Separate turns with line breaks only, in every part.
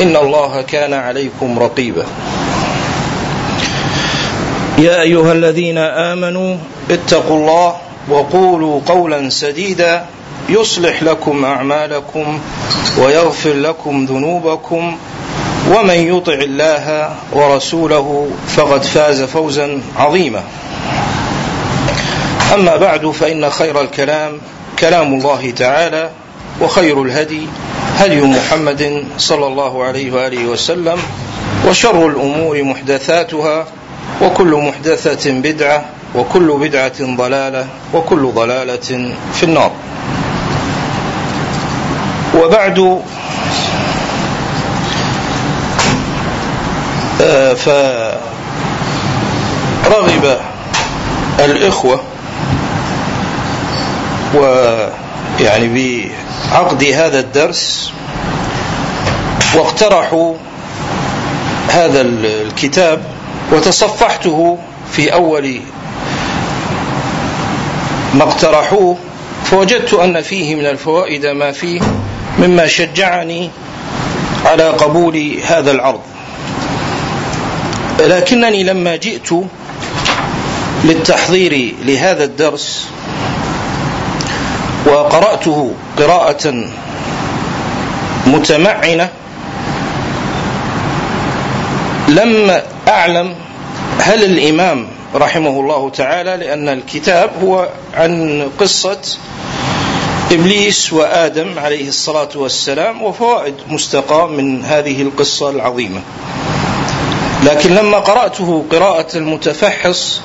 إن الله كان عليكم رقيبا. يا أيها الذين آمنوا اتقوا الله وقولوا قولا سديدا يصلح لكم أعمالكم ويغفر لكم ذنوبكم ومن يطع الله ورسوله فقد فاز فوزا عظيما. أما بعد فإن خير الكلام كلام الله تعالى وخير الهدي هدي محمد صلى الله عليه وآله وسلم وشر الأمور محدثاتها وكل محدثة بدعة وكل بدعة ضلالة وكل ضلالة في النار. وبعد فرغب الإخوة ويعني بعقد هذا الدرس واقترحوا هذا الكتاب وتصفحته في أول ما اقترحوه فوجدت أن فيه من الفوائد ما فيه مما شجعني على قبول هذا العرض. لكنني لما جئت للتحضير لهذا الدرس وقرأته قراءة متمعنة لم أعلم هل الإمام رحمه الله تعالى لأن الكتاب هو عن قصة إبليس وآدم عليه الصلاة والسلام وفوائد مستقاة من هذه القصة العظيمة. لكن لما قرأته قراءة المتفحص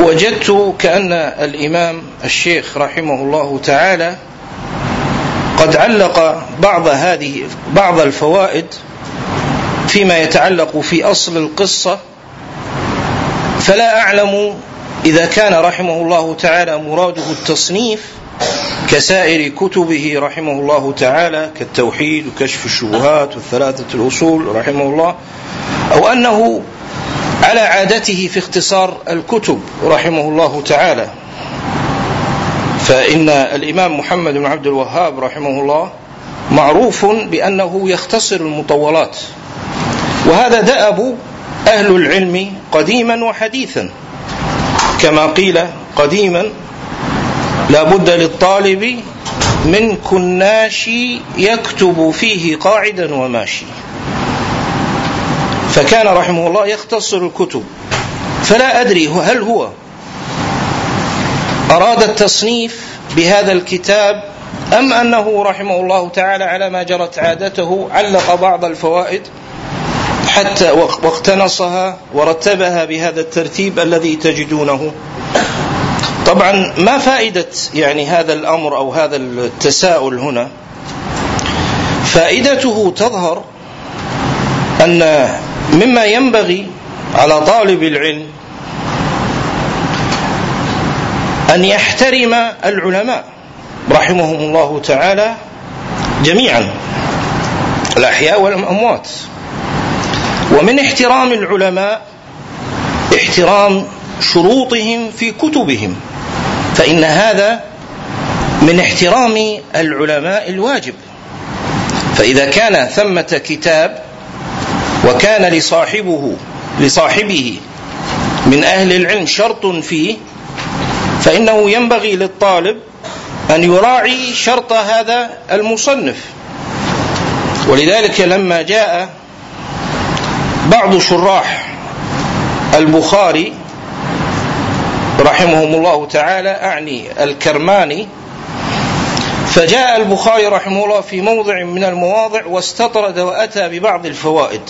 وجدت كأن الإمام الشيخ رحمه الله تعالى قد علق بعض هذه بعض الفوائد فيما يتعلق في أصل القصة فلا أعلم إذا كان رحمه الله تعالى مراده التصنيف كسائر كتبه رحمه الله تعالى كالتوحيد وكشف الشبهات والثلاثة الأصول رحمه الله أو أنه على عادته في اختصار الكتب رحمه الله تعالى. فإن الإمام محمد بن عبد الوهاب رحمه الله معروف بأنه يختصر المطولات. وهذا دأب أهل العلم قديما وحديثا. كما قيل قديما لا بد للطالب من كناش يكتب فيه قاعدا وماشي. فكان رحمه الله يختصر الكتب. فلا أدري هل هو أراد التصنيف بهذا الكتاب أم أنه رحمه الله تعالى على ما جرت عادته علق بعض الفوائد حتى واقتنصها ورتبها بهذا الترتيب الذي تجدونه. طبعا ما فائدة يعني هذا الأمر أو هذا التساؤل هنا؟ فائدته تظهر أن مما ينبغي على طالب العلم أن يحترم العلماء رحمهم الله تعالى جميعا الأحياء والأموات. ومن احترام العلماء احترام شروطهم في كتبهم فإن هذا من احترام العلماء الواجب. فإذا كان ثمة كتاب وكان لصاحبه لصاحبه من أهل العلم شرط فيه فإنه ينبغي للطالب أن يراعي شرط هذا المصنف. ولذلك لما جاء بعض شراح البخاري رحمهم الله تعالى أعني الكرماني فجاء البخاري رحمه الله في موضع من المواضع واستطرد وأتى ببعض الفوائد.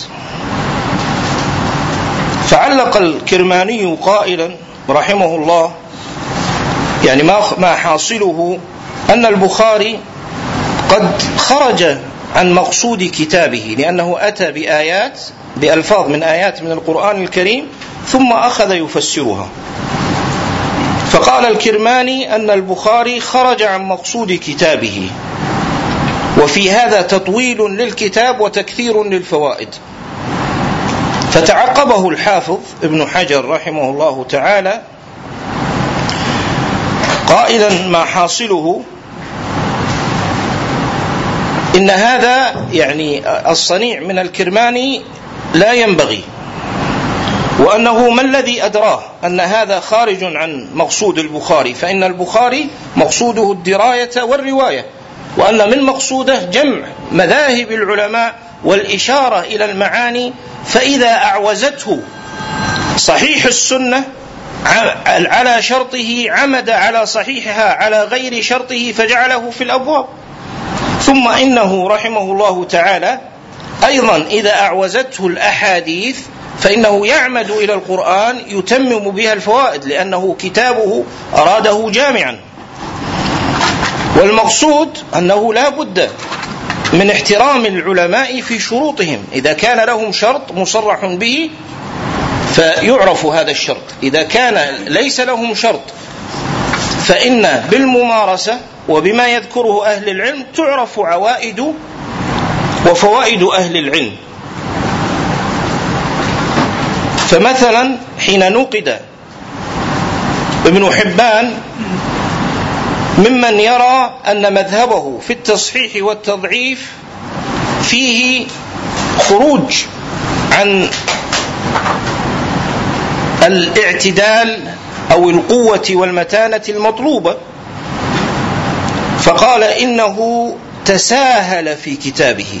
فعلق الكرماني قائلا رحمه الله يعني ما ما حاصله أن البخاري قد خرج عن مقصود كتابه لأنه أتى بآيات بألفاظ من آيات من القرآن الكريم ثم أخذ يفسرها. فقال الكرماني أن البخاري خرج عن مقصود كتابه. وفي هذا تطويل للكتاب وتكثير للفوائد. فتعقبه الحافظ ابن حجر رحمه الله تعالى قائلا ما حاصله. إن هذا يعني الصنيع من الكرماني لا ينبغي. وأنه ما الذي أدراه؟ أن هذا خارج عن مقصود البخاري فإن البخاري مقصوده الدراية والرواية وأن من مقصوده جمع مذاهب العلماء والإشارة إلى المعاني فإذا أعوزته صحيح السنة على شرطه عمد على صحيحها على غير شرطه فجعله في الأبواب. ثم إنه رحمه الله تعالى أيضا إذا أعوزته الأحاديث فإنه يعمد إلى القرآن يتمم بها الفوائد لأنه كتابه أراده جامعا. والمقصود أنه لا بد من احترام العلماء في شروطهم. إذا كان لهم شرط مصرح به فيعرف هذا الشرط. إذا كان ليس لهم شرط فإن بالممارسة وبما يذكره أهل العلم تعرف عوائد وفوائد أهل العلم. فمثلا حين نقد ابن حبان ممن يرى أن مذهبه في التصحيح والتضعيف فيه خروج عن الاعتدال أو القوة والمتانة المطلوبة فقال إنه تساهل في كتابه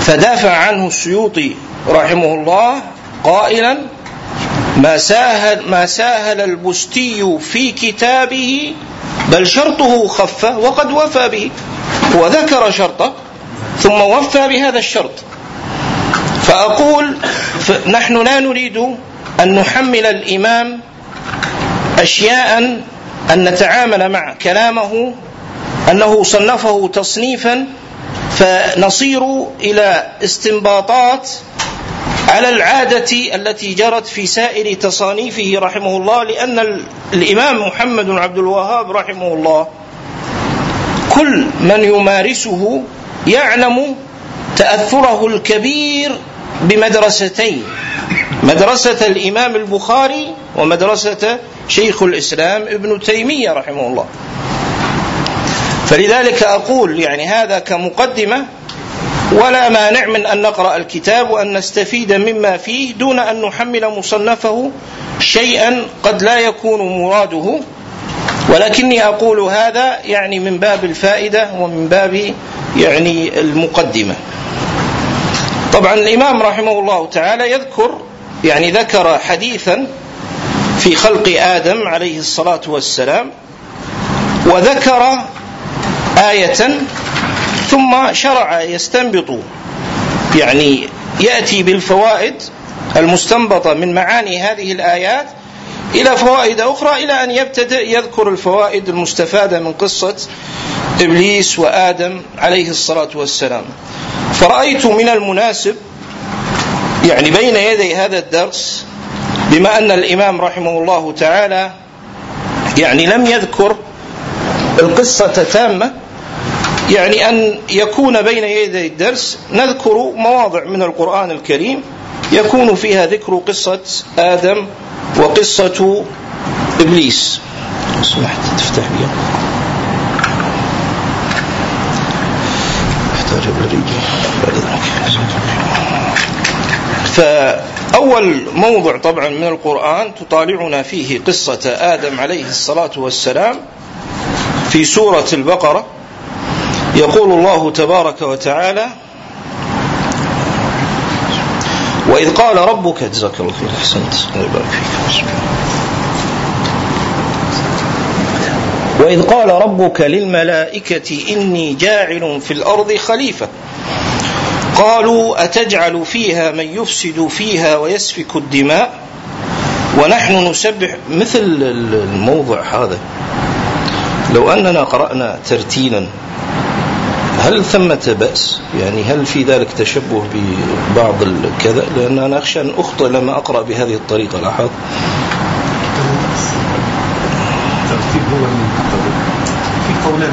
فدافع عنه السيوطي رحمه الله قائلا ما ساهل ما ساهل البستي في كتابه بل شرطه خف وقد وفى به. هو ذكر شرطه ثم وفى بهذا الشرط. فأقول نحن لا نريد أن نحمل الإمام أشياء أن نتعامل مع كلامه أنه صنفه تصنيفا فنصير إلى استنباطات على العادة التي جرت في سائر تصانيفه رحمه الله لأن الإمام محمد عبد الوهاب رحمه الله كل من يمارسه يعلم تأثره الكبير بمدرستين مدرسة الإمام البخاري ومدرسة شيخ الإسلام ابن تيمية رحمه الله. فلذلك أقول يعني هذا كمقدمة ولا مانع من أن نقرأ الكتاب وأن نستفيد مما فيه دون أن نحمل مصنفه شيئا قد لا يكون مراده. ولكني أقول هذا يعني من باب الفائدة ومن باب يعني المقدمة. طبعا الإمام رحمه الله تعالى يذكر يعني ذكر حديثا في خلق آدم عليه الصلاة والسلام وذكر آية ثم شرع يستنبط يعني يأتي بالفوائد المستنبطة من معاني هذه الآيات إلى فوائد أخرى إلى أن يبتدئ يذكر الفوائد المستفادة من قصة إبليس وآدم عليه الصلاة والسلام. فرأيت من المناسب يعني بين يدي هذا الدرس بما أن الإمام رحمه الله تعالى يعني لم يذكر القصة تامة يعني أن يكون بين يدي الدرس نذكر مواضع من القرآن الكريم. يكون فيها ذكر قصة آدم وقصة إبليس. سمحت تفتح بي. احتاج فأول موضع طبعا من القرآن تطالعنا فيه قصة آدم عليه الصلاة والسلام في سورة البقرة. يقول الله تبارك وتعالى وإذ قال ربك جزاك الله خير أحسنت. الله يبارك فيك. وإذ قال ربك للملائكة إني جاعل في الأرض خليفة. قالوا أتجعل فيها من يفسد فيها ويسفك الدماء؟ ونحن نسبح. مثل الموضع هذا. لو أننا قرأنا ترتيلا هل ثمة بأس؟ يعني هل في ذلك تشبه ببعض الكذا؟ لأن أنا أخشى أن أخطئ لما أقرأ بهذه الطريقة لاحظ الترتيب هو في قولان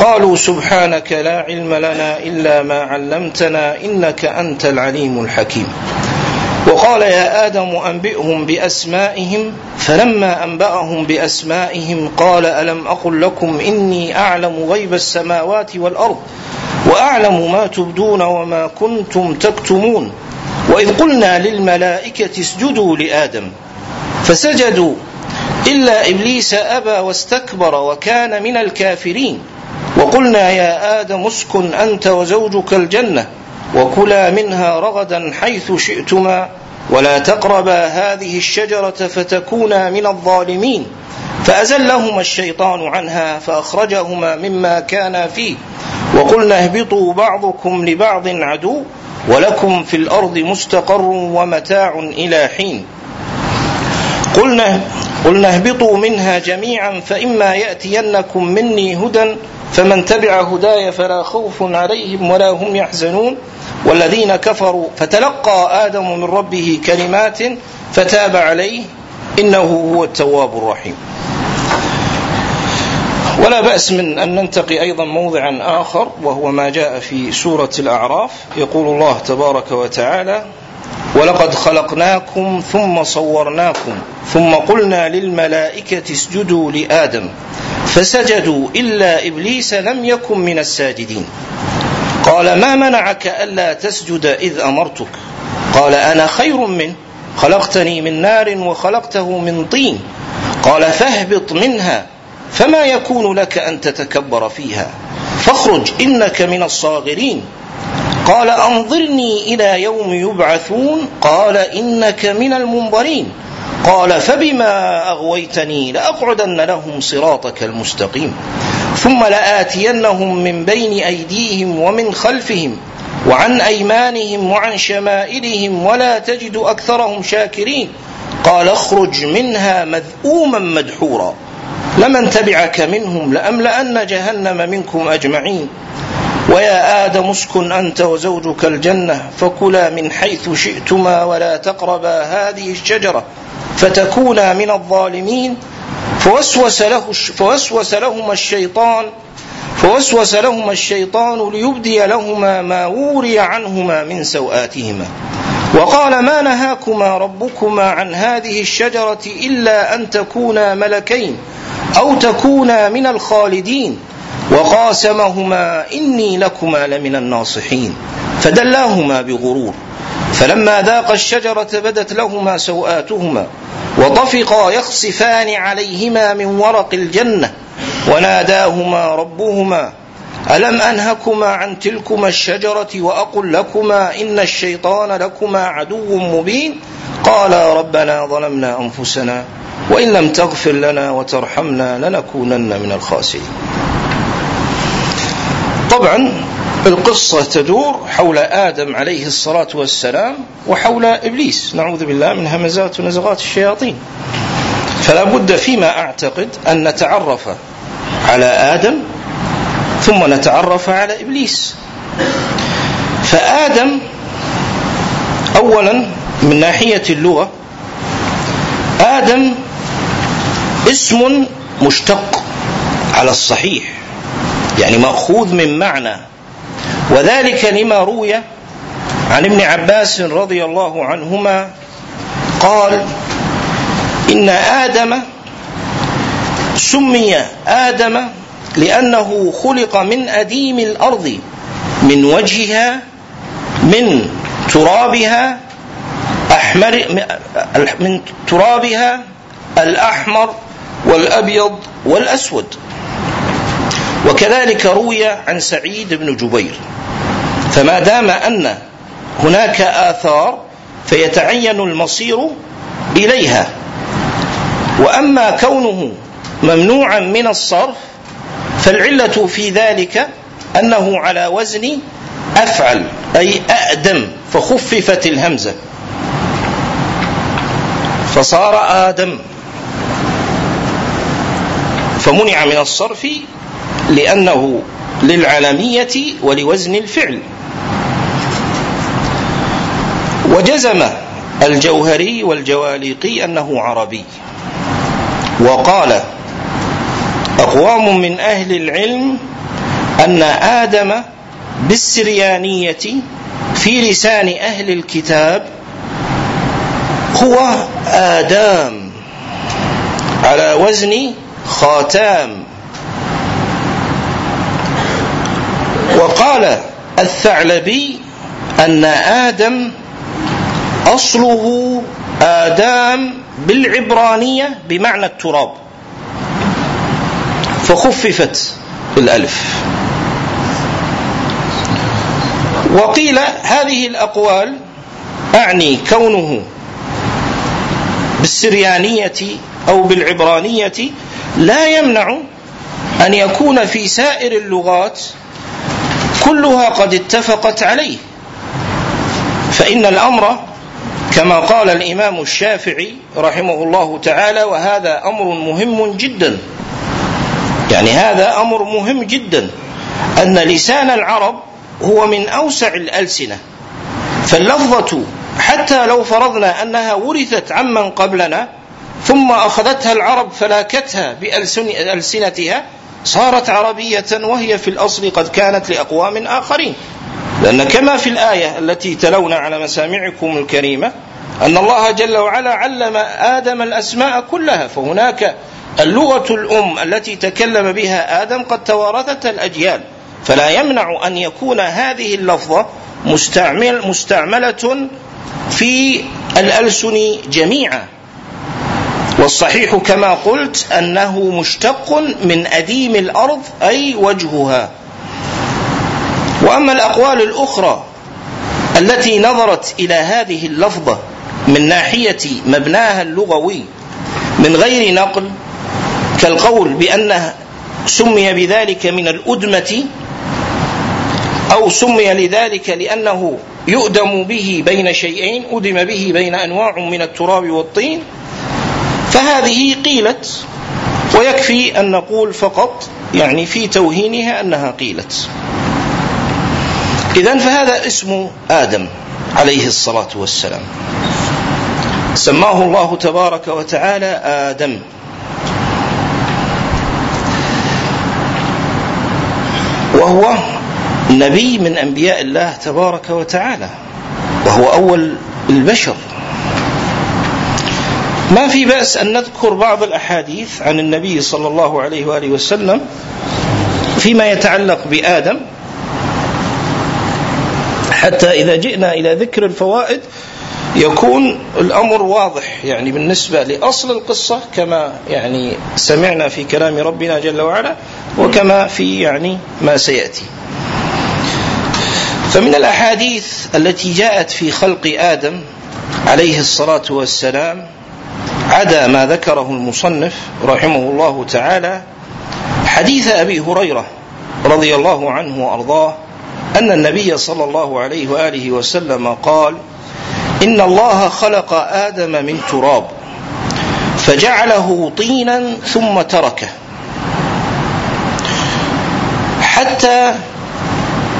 قالوا سبحانك لا علم لنا إلا ما علمتنا إنك أنت العليم الحكيم. وقال يا آدم أنبئهم بأسمائهم فلما أنبأهم بأسمائهم قال ألم أقل لكم إني أعلم غيب السماوات والأرض وأعلم ما تبدون وما كنتم تكتمون وإذ قلنا للملائكة اسجدوا لآدم فسجدوا إلا إبليس أبى واستكبر وكان من الكافرين. وقلنا يا آدم اسكن أنت وزوجك الجنة وكلا منها رغدا حيث شئتما ولا تقربا هذه الشجرة فتكونا من الظالمين. فأزلهما الشيطان عنها فأخرجهما مما كانا فيه. وقلنا اهبطوا بعضكم لبعض عدو ولكم في الأرض مستقر ومتاع إلى حين. قلنا قلنا اهبطوا منها جميعا فإما يأتينكم مني هدى فمن تبع هداي فلا خوف عليهم ولا هم يحزنون. والذين كفروا فتلقى آدم من ربه كلمات فتاب عليه. إنه هو التواب الرحيم. ولا بأس من أن ننتقي أيضا موضعا آخر وهو ما جاء في سورة الأعراف. يقول الله تبارك وتعالى ولقد خلقناكم ثم صورناكم ثم قلنا للملائكة اسجدوا لآدم. فسجدوا إلا إبليس لم يكن من الساجدين. قال ما منعك ألا تسجد إذ أمرتك؟ قال أنا خير منه خلقتني من نار وخلقته من طين. قال فاهبط منها فما يكون لك أن تتكبر فيها؟ فاخرج إنك من الصاغرين. قال أنظرني إلى يوم يبعثون قال إنك من المنظرين. قال فبما أغويتني لأقعدن لهم صراطك المستقيم ثم لآتينهم من بين أيديهم ومن خلفهم وعن أيمانهم وعن شمائلهم ولا تجد أكثرهم شاكرين. قال اخرج منها مذءوما مدحورا لمن تبعك منهم لأملأن جهنم منكم أجمعين. ويا آدم اسكن أنت وزوجك الجنة فكلا من حيث شئتما ولا تقربا هذه الشجرة. فتكونا من الظالمين. فوسوس له فوسوس لهما الشيطان فوسوس لهما الشيطان ليبدي لهما ما وري عنهما من سوآتهما. وقال ما نهاكما ربكما عن هذه الشجرة إلا أن تكونا ملكين أو تكونا من الخالدين. وقاسمهما إني لكما لمن الناصحين. فدلاهما بغرور. فلما ذاق الشجرة بدت لهما سوآتهما. وطفقا يخصفان عليهما من ورق الجنة وناداهما ربهما ألم أنهكما عن تلكما الشجرة وأقل لكما إن الشيطان لكما عدو مبين؟ قالا ربنا ظلمنا أنفسنا وإن لم تغفر لنا وترحمنا لنكونن من الخاسرين. طبعا القصة تدور حول آدم عليه الصلاة والسلام وحول إبليس. نعوذ بالله من همزات ونزغات الشياطين. فلا بد فيما أعتقد أن نتعرف على آدم ثم نتعرف على إبليس. فآدم أولا من ناحية اللغة آدم اسم مشتق على الصحيح يعني مأخوذ من معنى وذلك لما روي عن ابن عباس رضي الله عنهما قال إن آدم سمي آدم لأنه خلق من أديم الأرض من وجهها من ترابها أحمر من ترابها الأحمر والأبيض والأسود. وكذلك روي عن سعيد بن جبير. فما دام أن هناك آثار فيتعين المصير إليها. وأما كونه ممنوعا من الصرف فالعلة في ذلك أنه على وزن أفعل أي أأدم فخففت الهمزة. فصار آدم. فمنع من الصرف لأنه للعلمية ولوزن الفعل. وجزم الجوهري والجواليقي أنه عربي. وقال أقوام من أهل العلم أن آدم بالسريانية في لسان أهل الكتاب هو آدام على وزن خاتام. وقال الثعلبي أن آدم أصله آدام بالعبرانية بمعنى التراب. فخففت الألف. وقيل هذه الأقوال أعني كونه بالسريانية أو بالعبرانية لا يمنع أن يكون في سائر اللغات كلها قد اتفقت عليه. فإن الأمر كما قال الإمام الشافعي رحمه الله تعالى وهذا أمر مهم جدا. يعني هذا أمر مهم جدا. أن لسان العرب هو من أوسع الألسنة. فاللفظة حتى لو فرضنا أنها ورثت عمن قبلنا ثم أخذتها العرب فلاكتها بألسنتها صارت عربية وهي في الأصل قد كانت لأقوام آخرين. لأن كما في الآية التي تلونا على مسامعكم الكريمة أن الله جل وعلا علم آدم الأسماء كلها فهناك اللغة الأم التي تكلم بها آدم قد توارثت الأجيال. فلا يمنع أن يكون هذه اللفظة مستعمل مستعملة في الألسن جميعا. والصحيح كما قلت أنه مشتق من أديم الأرض أي وجهها. وأما الأقوال الأخرى التي نظرت إلى هذه اللفظة من ناحية مبناها اللغوي من غير نقل كالقول بأنه سمي بذلك من الأدمة أو سمي لذلك لأنه يؤدم به بين شيئين أدم به بين أنواع من التراب والطين فهذه قيلت ويكفي أن نقول فقط يعني في توهينها أنها قيلت. إذا فهذا اسم آدم عليه الصلاة والسلام. سماه الله تبارك وتعالى آدم. وهو نبي من أنبياء الله تبارك وتعالى. وهو أول البشر. ما في بأس أن نذكر بعض الأحاديث عن النبي صلى الله عليه وآله وسلم فيما يتعلق بآدم حتى إذا جئنا إلى ذكر الفوائد يكون الأمر واضح يعني بالنسبة لأصل القصة كما يعني سمعنا في كلام ربنا جل وعلا وكما في يعني ما سيأتي. فمن الأحاديث التي جاءت في خلق آدم عليه الصلاة والسلام عدا ما ذكره المصنف رحمه الله تعالى حديث أبي هريرة رضي الله عنه وأرضاه أن النبي صلى الله عليه وآله وسلم قال إن الله خلق آدم من تراب فجعله طينا ثم تركه. حتى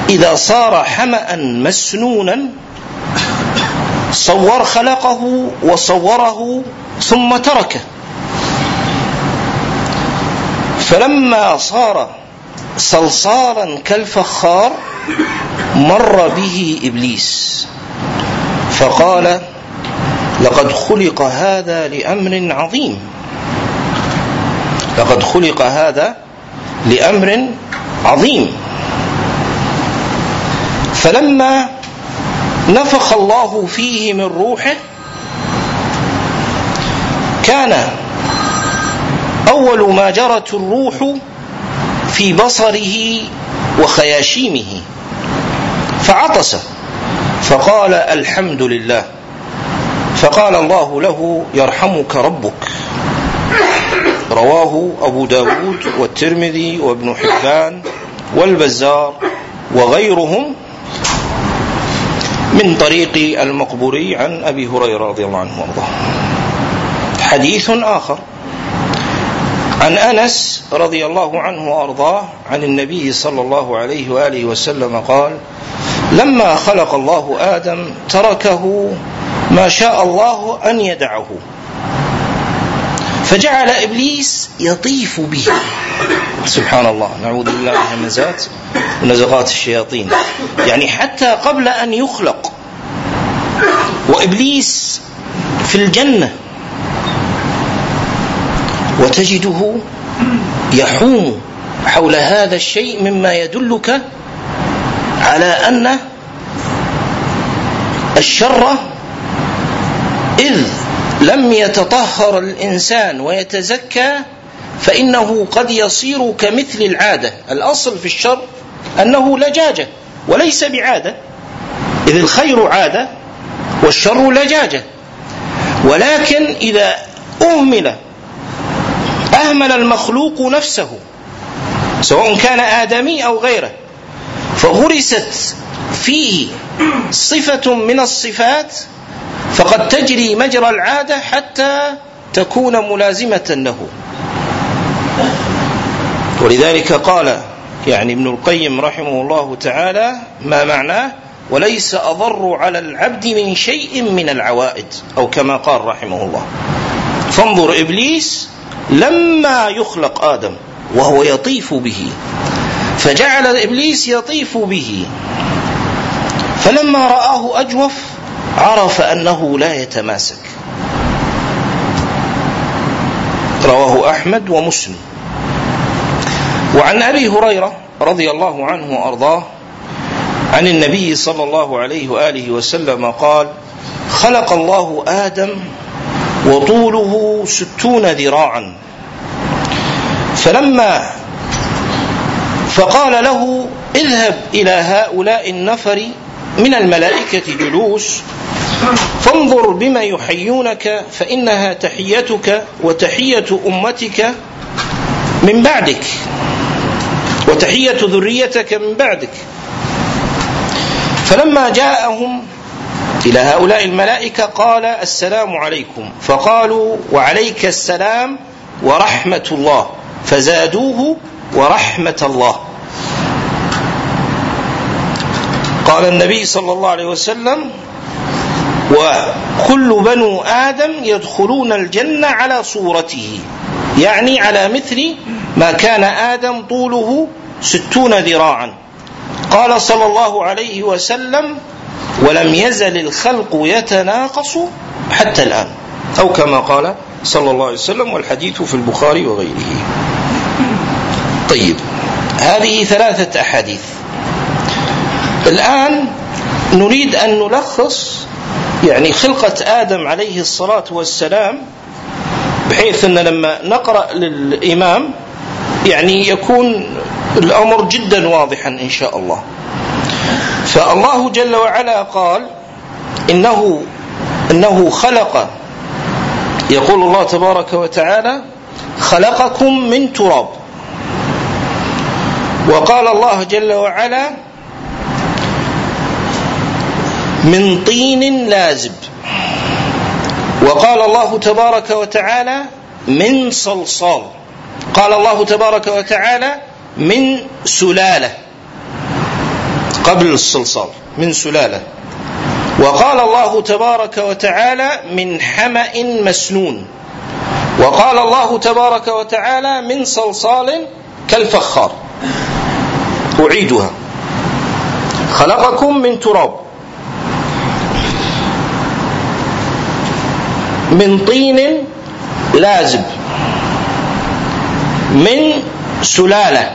إذا صار حمأ مسنونا صور خلقه وصوره ثم تركه. فلما صار صلصالا كالفخار مر به إبليس. فقال لقد خلق هذا لأمر عظيم. لقد خلق هذا لأمر عظيم. فلما نفخ الله فيه من روحه كان أول ما جرت الروح في بصره وخياشيمه فعطس فقال الحمد لله فقال الله له يرحمك ربك. رواه أبو داود والترمذي وابن حبان والبزار وغيرهم من طريق المقبوري عن أبي هريرة رضي الله عنه وأرضاه حديث آخر عن أنس رضي الله عنه وأرضاه عن النبي صلى الله عليه وآله وسلم قال: لما خلق الله آدم تركه ما شاء الله أن يدعه. فجعل إبليس يطيف به. سبحان الله، نعوذ بالله من همزات ونزغات الشياطين. يعني حتى قبل أن يخلق وإبليس في الجنة وتجده يحوم حول هذا الشيء مما يدلك على أن الشر إذ لم يتطهر الإنسان ويتزكى فإنه قد يصير كمثل العادة. الأصل في الشر أنه لجاجة وليس بعادة. إذ الخير عادة والشر لجاجة. ولكن إذا أهمل أهمل المخلوق نفسه سواء كان آدمي أو غيره فغرست فيه صفة من الصفات فقد تجري مجرى العادة حتى تكون ملازمة له. ولذلك قال يعني ابن القيم رحمه الله تعالى ما معناه؟ وليس أضر على العبد من شيء من العوائد أو كما قال رحمه الله. فانظر إبليس لما يخلق آدم وهو يطيف به فجعل إبليس يطيف به فلما رآه أجوف عرف أنه لا يتماسك. رواه أحمد ومسلم. وعن أبي هريرة رضي الله عنه وأرضاه عن النبي صلى الله عليه وآله وسلم قال خلق الله آدم وطوله ستون ذراعا. فلما فقال له اذهب إلى هؤلاء النفر من الملائكة جلوس. فانظر بما يحيونك فإنها تحيتك وتحية أمتك من بعدك وتحية ذريتك من بعدك. فلما جاءهم إلى هؤلاء الملائكة قال السلام عليكم. فقالوا وعليك السلام ورحمة الله. فزادوه ورحمة الله. قال النبي صلى الله عليه وسلم وكل بنو آدم يدخلون الجنة على صورته. يعني على مثل ما كان آدم طوله ستون ذراعا. قال صلى الله عليه وسلم ولم يزل الخلق يتناقص حتى الآن. أو كما قال صلى الله عليه وسلم والحديث في البخاري وغيره. طيب هذه ثلاثة أحاديث. الآن نريد أن نلخص يعني خلقة آدم عليه الصلاة والسلام بحيث أن لما نقرأ للإمام يعني يكون الأمر جدا واضحا إن شاء الله. فالله جل وعلا قال إنه إنه خلق. يقول الله تبارك وتعالى خلقكم من تراب. وقال الله جل وعلا من طين لازب. وقال الله تبارك وتعالى من صلصال. قال الله تبارك وتعالى من سلالة. قبل الصلصال. من سلالة. وقال الله تبارك وتعالى من حمأ مسنون. وقال الله تبارك وتعالى من صلصال كالفخار. أعيدها. خلقكم من تراب. من طين لازب من سلالة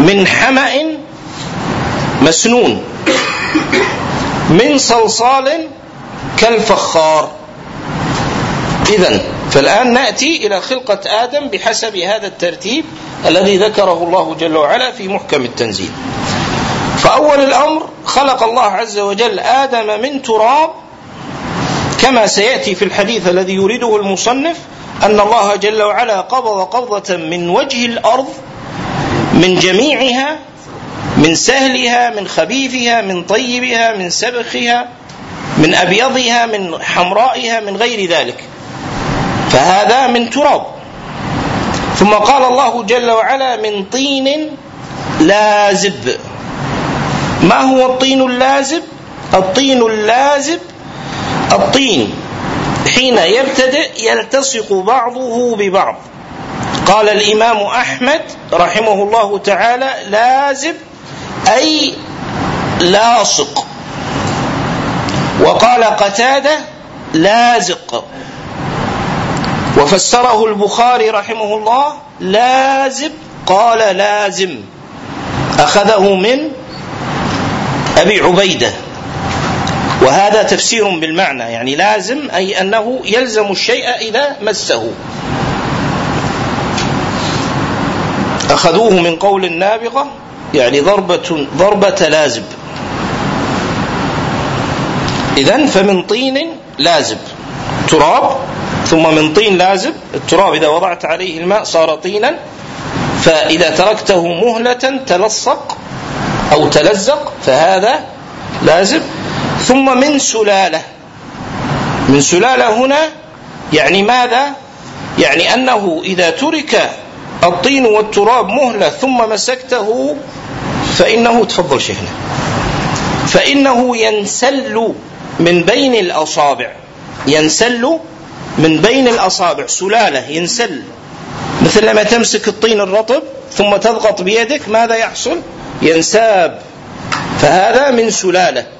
من حمأ مسنون من صلصال كالفخار. إذا فالآن نأتي إلى خلقة آدم بحسب هذا الترتيب الذي ذكره الله جل وعلا في محكم التنزيل. فأول الأمر خلق الله عز وجل آدم من تراب كما سيأتي في الحديث الذي يريده المصنف أن الله جل وعلا قبض قبضة من وجه الأرض من جميعها من سهلها من خبيثها من طيبها من سبخها من أبيضها من حمرائها من غير ذلك. فهذا من تراب. ثم قال الله جل وعلا من طين لازب. ما هو الطين اللازب؟ الطين اللازب الطين حين يبتدئ يلتصق بعضه ببعض. قال الإمام أحمد رحمه الله تعالى لازب أي لاصق. وقال قتادة لازق. وفسره البخاري رحمه الله لازب قال لازم. أخذه من أبي عبيدة. وهذا تفسير بالمعنى يعني لازم أي أنه يلزم الشيء إذا مسه. أخذوه من قول النابغه يعني ضربة ضربة لازب. اذا فمن طين لازب. تراب ثم من طين لازب. التراب إذا وضعت عليه الماء صار طينا فإذا تركته مهلة تلصق أو تلزق فهذا لازب. ثم من سلالة. من سلالة هنا يعني ماذا؟ يعني أنه إذا ترك الطين والتراب مهلة ثم مسكته فإنه تفضل شيخنا. فإنه ينسل من بين الأصابع. ينسل من بين الأصابع. سلالة ينسل. مثل لما تمسك الطين الرطب ثم تضغط بيدك ماذا يحصل؟ ينساب. فهذا من سلالة.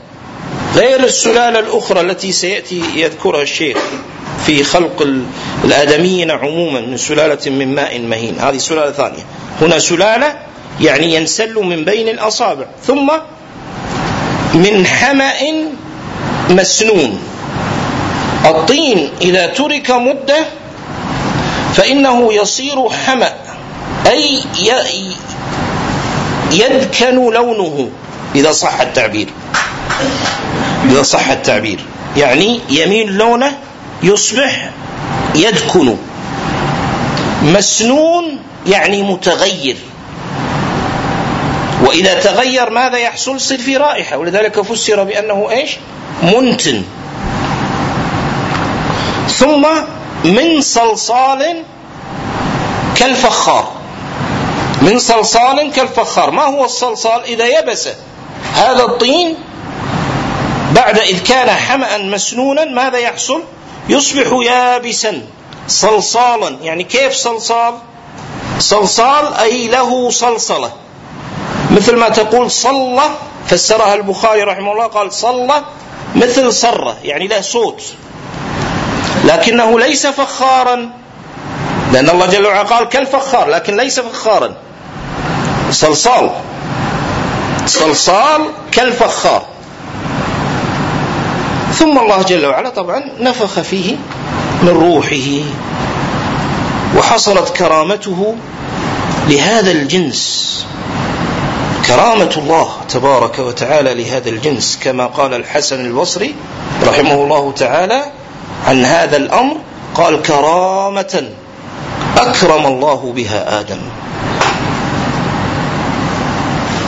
غير السلاله الأخرى التي سيأتي يذكرها الشيخ في خلق الآدميين عموما من سلالة من ماء مهين. هذه سلالة ثانية. هنا سلالة يعني ينسل من بين الأصابع ثم من حمأ مسنون. الطين إذا ترك مدة فإنه يصير حمأ أي يدكن لونه إذا صح التعبير. اذا صح التعبير. يعني يميل لونه يصبح يدكن. مسنون يعني متغير. وإذا تغير ماذا يحصل؟ يصير في رائحة. ولذلك فسر بأنه إيش؟ منتن. ثم من صلصال كالفخار. من صلصال كالفخار. ما هو الصلصال؟ إذا يبس. هذا الطين بعد إذ كان حمأ مسنونا ماذا يحصل؟ يصبح يابسا صلصالا. يعني كيف صلصال؟ صلصال أي له صلصلة. مثل ما تقول صلة فسرها البخاري رحمه الله قال صلة مثل صرة يعني له صوت. لكنه ليس فخارا. لأن الله جل وعلا قال كالفخار لكن ليس فخارا. صلصال. صلصال كالفخار. ثم الله جل وعلا طبعا نفخ فيه من روحه وحصلت كرامته لهذا الجنس. كرامة الله تبارك وتعالى لهذا الجنس كما قال الحسن البصري رحمه الله تعالى عن هذا الأمر قال كرامة أكرم الله بها آدم.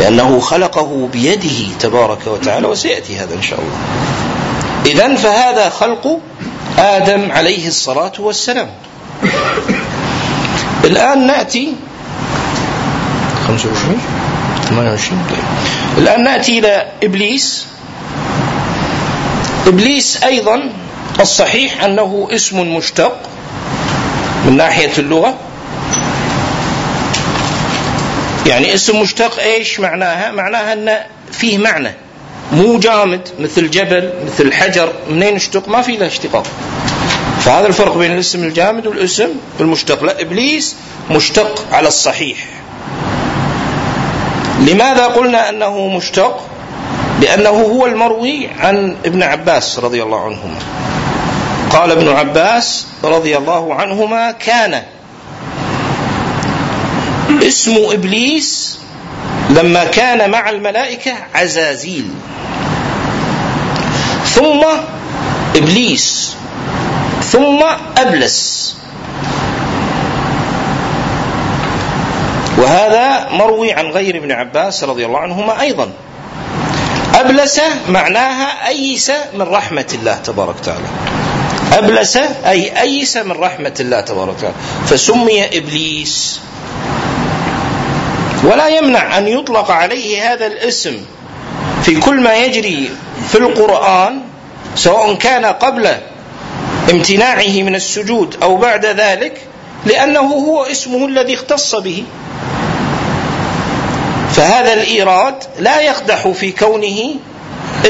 لأنه خلقه بيده تبارك وتعالى وسيأتي هذا إن شاء الله. إذا فهذا خلق آدم عليه الصلاة والسلام. الآن نأتي 25 28 الآن نأتي إلى إبليس. إبليس أيضا الصحيح أنه اسم مشتق من ناحية اللغة. يعني اسم مشتق إيش معناها؟ معناها أن فيه معنى. مو جامد مثل جبل مثل حجر منين اشتق؟ ما في له اشتقاق. فهذا الفرق بين الاسم الجامد والاسم المشتق. لا إبليس مشتق على الصحيح. لماذا قلنا أنه مشتق؟ لأنه هو المروي عن ابن عباس رضي الله عنهما. قال ابن عباس رضي الله عنهما كان. اسم إبليس لما كان مع الملائكة عزازيل. ثم إبليس. ثم أبلس. وهذا مروي عن غير ابن عباس رضي الله عنهما أيضا. أبلس معناها أيس من رحمة الله تبارك وتعالى. أبلس أي أيس من رحمة الله تبارك وتعالى. فسمي إبليس. ولا يمنع أن يطلق عليه هذا الاسم في كل ما يجري في القرآن سواء كان قبل امتناعه من السجود أو بعد ذلك لأنه هو اسمه الذي اختص به. فهذا الإيراد لا يقدح في كونه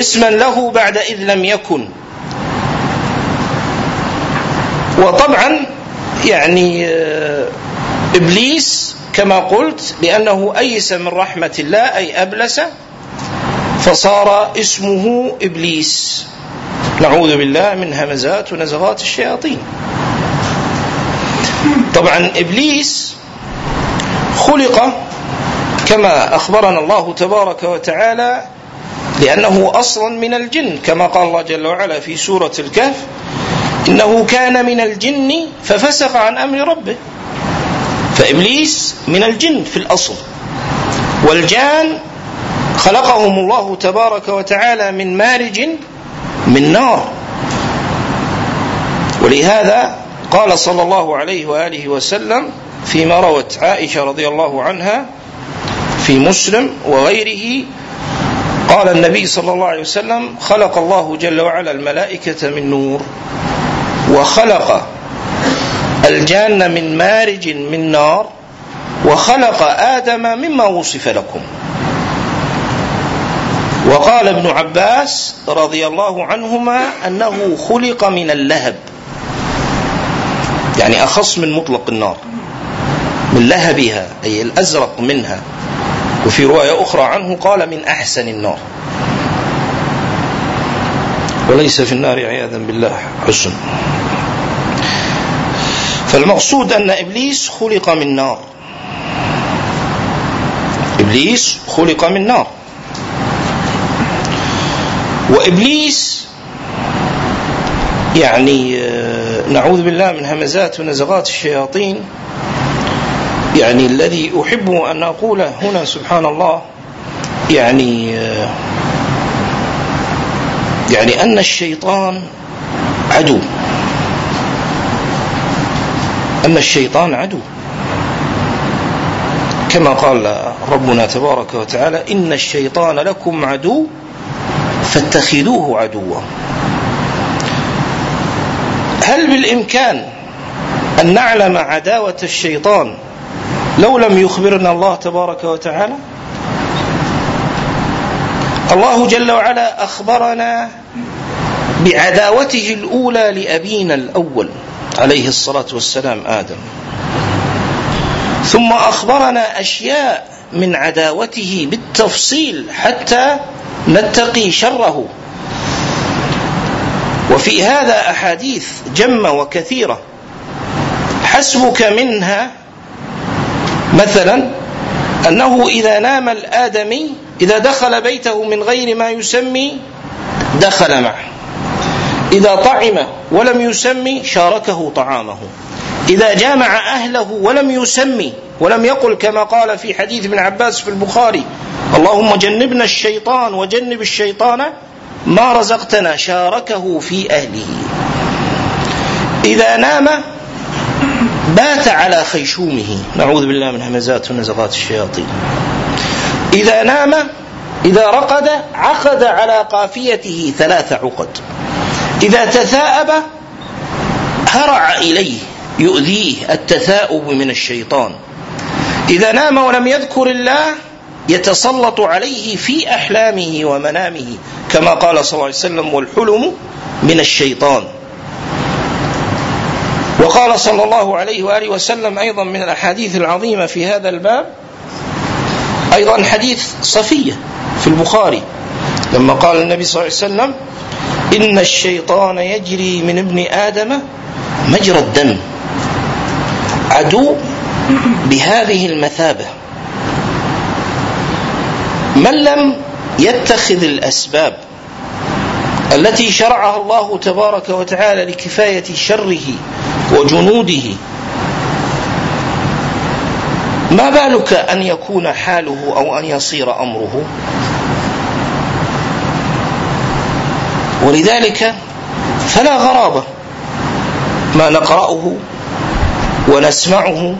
اسما له بعد إذ لم يكن. وطبعا يعني آه، إبليس كما قلت لأنه أيس من رحمة الله أي أبلس فصار اسمه إبليس. نعوذ بالله من همزات ونزغات الشياطين. طبعا إبليس خلق كما أخبرنا الله تبارك وتعالى لأنه أصلا من الجن كما قال الله جل وعلا في سورة الكهف إنه كان من الجن ففسق عن أمر ربه. فإبليس من الجن في الأصل. والجان خلقهم الله تبارك وتعالى من مارج من نار. ولهذا قال صلى الله عليه وآله وسلم فيما روت عائشة رضي الله عنها في مسلم وغيره قال النبي صلى الله عليه وسلم خلق الله جل وعلا الملائكة من نور وخلق الجان من مارج من نار وخلق آدم مما وصف لكم. وقال ابن عباس رضي الله عنهما أنه خلق من اللهب. يعني أخص من مطلق النار. من لهبها أي الأزرق منها. وفي رواية أخرى عنه قال من أحسن النار. وليس في النار عياذا بالله حسن. فالمقصود أن إبليس خلق من نار. إبليس خلق من نار. وإبليس يعني آه، نعوذ بالله من همزات ونزغات الشياطين. يعني الذي أحب أن أقول هنا سبحان الله يعني آه، يعني أن الشيطان عدو. ان الشيطان عدو. كما قال ربنا تبارك وتعالى إن الشيطان لكم عدو فاتخذوه عدوا. هل بالإمكان أن نعلم عداوة الشيطان لو لم يخبرنا الله تبارك وتعالى؟ الله جل وعلا أخبرنا بعداوته الأولى لأبينا الأول. عليه الصلاة والسلام آدم. ثم أخبرنا أشياء من عداوته بالتفصيل حتى نتقي شره. وفي هذا أحاديث جمة وكثيرة. حسبك منها مثلا أنه إذا نام الآدمي إذا دخل بيته من غير ما يسمي دخل معه. إذا طعم ولم يسمي شاركه طعامه. إذا جامع أهله ولم يسمي ولم يقل كما قال في حديث ابن عباس في البخاري اللهم جنبنا الشيطان وجنب الشيطان ما رزقتنا شاركه في أهله. إذا نام بات على خيشومه. نعوذ بالله من همزات ونزغات الشياطين. إذا نام إذا رقد عقد على قافيته ثلاث عقد. إذا تثاءب هرع إليه يؤذيه التثاؤب من الشيطان. إذا نام ولم يذكر الله يتسلط عليه في أحلامه ومنامه كما قال صلى الله عليه وسلم والحلم من الشيطان. وقال صلى الله عليه وآله وسلم أيضا من الأحاديث العظيمة في هذا الباب أيضا حديث صفية في البخاري لما قال النبي صلى الله عليه وسلم إن الشيطان يجري من ابن آدم مجرى الدم. عدو بهذه المثابة. من لم يتخذ الأسباب التي شرعها الله تبارك وتعالى لكفاية شره وجنوده ما بالك أن يكون حاله أو أن يصير أمره؟ ولذلك فلا غرابة ما نقرأه ونسمعه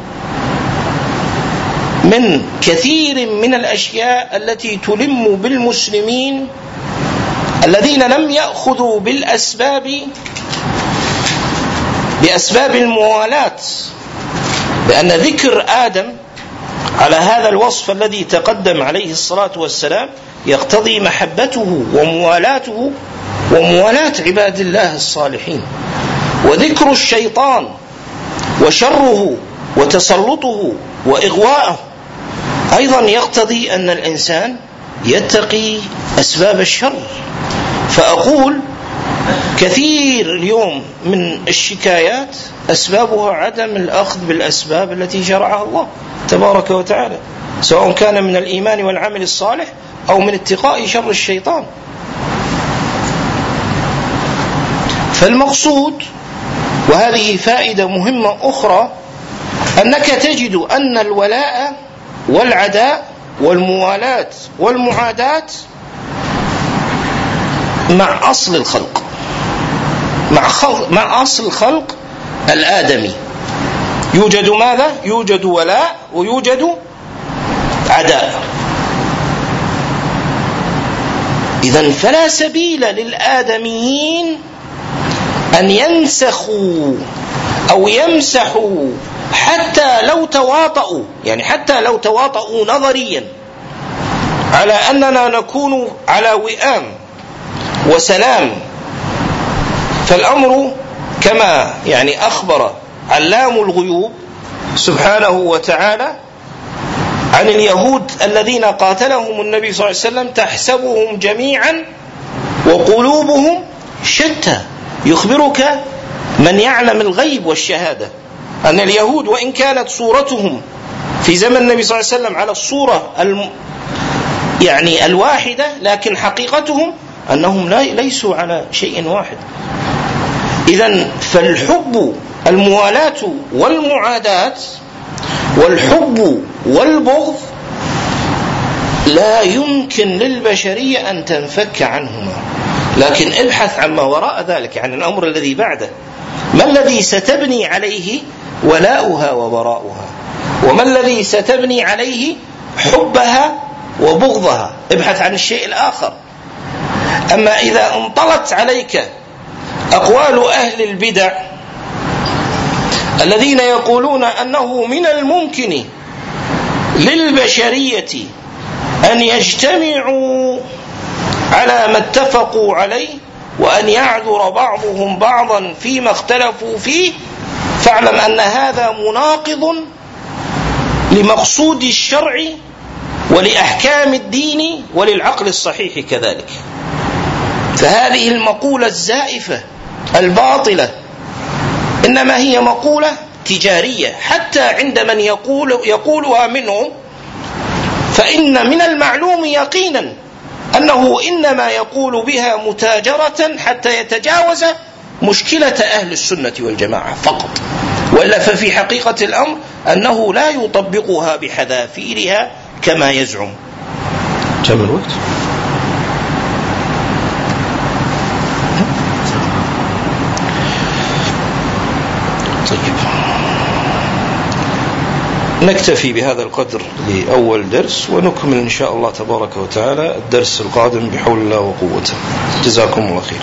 من كثير من الأشياء التي تلم بالمسلمين الذين لم يأخذوا بالأسباب بأسباب الموالاة لأن ذكر آدم على هذا الوصف الذي تقدم عليه الصلاة والسلام يقتضي محبته وموالاته وموالاة عباد الله الصالحين. وذكر الشيطان وشره وتسلطه وإغواءه. أيضا يقتضي أن الإنسان يتقي أسباب الشر. فأقول كثير اليوم من الشكايات أسبابها عدم الأخذ بالأسباب التي شرعها الله تبارك وتعالى سواء كان من الإيمان والعمل الصالح أو من اتقاء شر الشيطان. فالمقصود وهذه فائدة مهمة أخرى أنك تجد أن الولاء والعداء والموالاة والمعاداة مع أصل الخلق مع خلق مع أصل الخلق الآدمي يوجد ماذا؟ يوجد ولاء ويوجد عداء إذا فلا سبيل للآدميين أن ينسخوا أو يمسحوا حتى لو تواطؤوا يعني حتى لو تواطؤوا نظريا على أننا نكون على وئام وسلام. فالأمر كما يعني أخبر علام الغيوب سبحانه وتعالى عن اليهود الذين قاتلهم النبي صلى الله عليه وسلم تحسبهم جميعا وقلوبهم شتى. يخبرك من يعلم الغيب والشهادة. أن اليهود وإن كانت صورتهم في زمن النبي صلى الله عليه وسلم على الصورة الم يعني الواحدة لكن حقيقتهم أنهم لا ليسوا على شيء واحد. إذا فالحب الموالاة والمعاداة والحب والبغض لا يمكن للبشرية أن تنفك عنهما. لكن ابحث عما وراء ذلك عن الأمر الذي بعده. ما الذي ستبني عليه ولاؤها وبراؤها؟ وما الذي ستبني عليه حبها وبغضها؟ ابحث عن الشيء الآخر. أما إذا انطلت عليك أقوال أهل البدع الذين يقولون أنه من الممكن للبشرية أن يجتمعوا على ما اتفقوا عليه وأن يعذر بعضهم بعضا فيما اختلفوا فيه فاعلم أن هذا مناقض لمقصود الشرع ولأحكام الدين وللعقل الصحيح كذلك. فهذه المقولة الزائفة الباطلة إنما هي مقولة تجارية. حتى عند من يقول يقولها منهم فإن من المعلوم يقينا أنه إنما يقول بها متاجرة حتى يتجاوز مشكلة أهل السنة والجماعة فقط وإلا ففي حقيقة الأمر أنه لا يطبقها بحذافيرها كما يزعم
الوقت؟
نكتفي بهذا القدر لأول درس ونكمل إن شاء الله تبارك وتعالى الدرس القادم بحول الله وقوته. جزاكم الله خير.